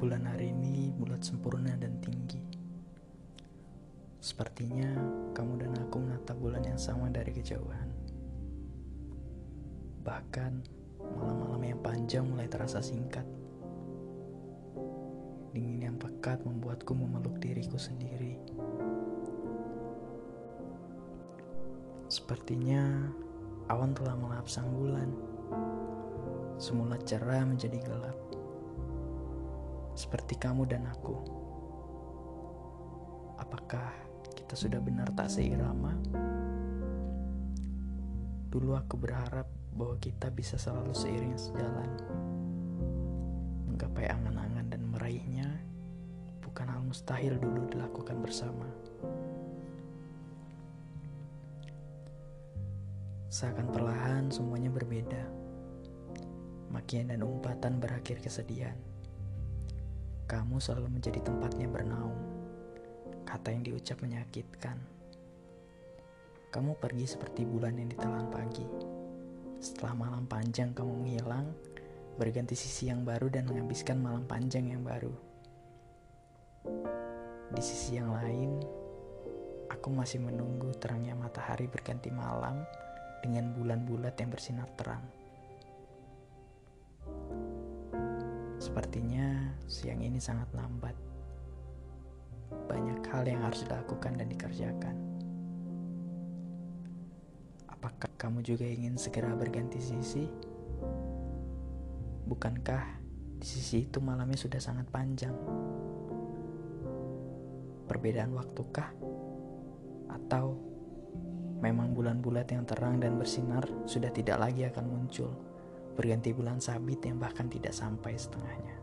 Bulan hari ini bulat sempurna dan tinggi. Sepertinya kamu dan aku menatap bulan yang sama dari kejauhan. Bahkan malam-malam yang panjang mulai terasa singkat. Dingin yang pekat membuatku memeluk diriku sendiri. Sepertinya awan telah melap sang bulan. Semula cerah menjadi gelap. Seperti kamu dan aku. Apakah kita sudah benar tak seirama? Dulu aku berharap bahwa kita bisa selalu seiring sejalan. Menggapai angan-angan dan meraihnya bukan hal mustahil dulu dilakukan bersama. Seakan perlahan semuanya berbeda. Makian dan umpatan berakhir kesedihan. Kamu selalu menjadi tempatnya bernaung. Kata yang diucap menyakitkan. Kamu pergi seperti bulan yang ditelan pagi. Setelah malam panjang kamu menghilang, berganti sisi yang baru dan menghabiskan malam panjang yang baru. Di sisi yang lain, aku masih menunggu terangnya matahari berganti malam dengan bulan bulat yang bersinar terang. Sepertinya siang ini sangat lambat. Banyak hal yang harus dilakukan dan dikerjakan. Apakah kamu juga ingin segera berganti sisi? Bukankah di sisi itu malamnya sudah sangat panjang? Perbedaan waktukah? Atau Memang bulan bulat yang terang dan bersinar sudah tidak lagi akan muncul, berganti bulan sabit yang bahkan tidak sampai setengahnya.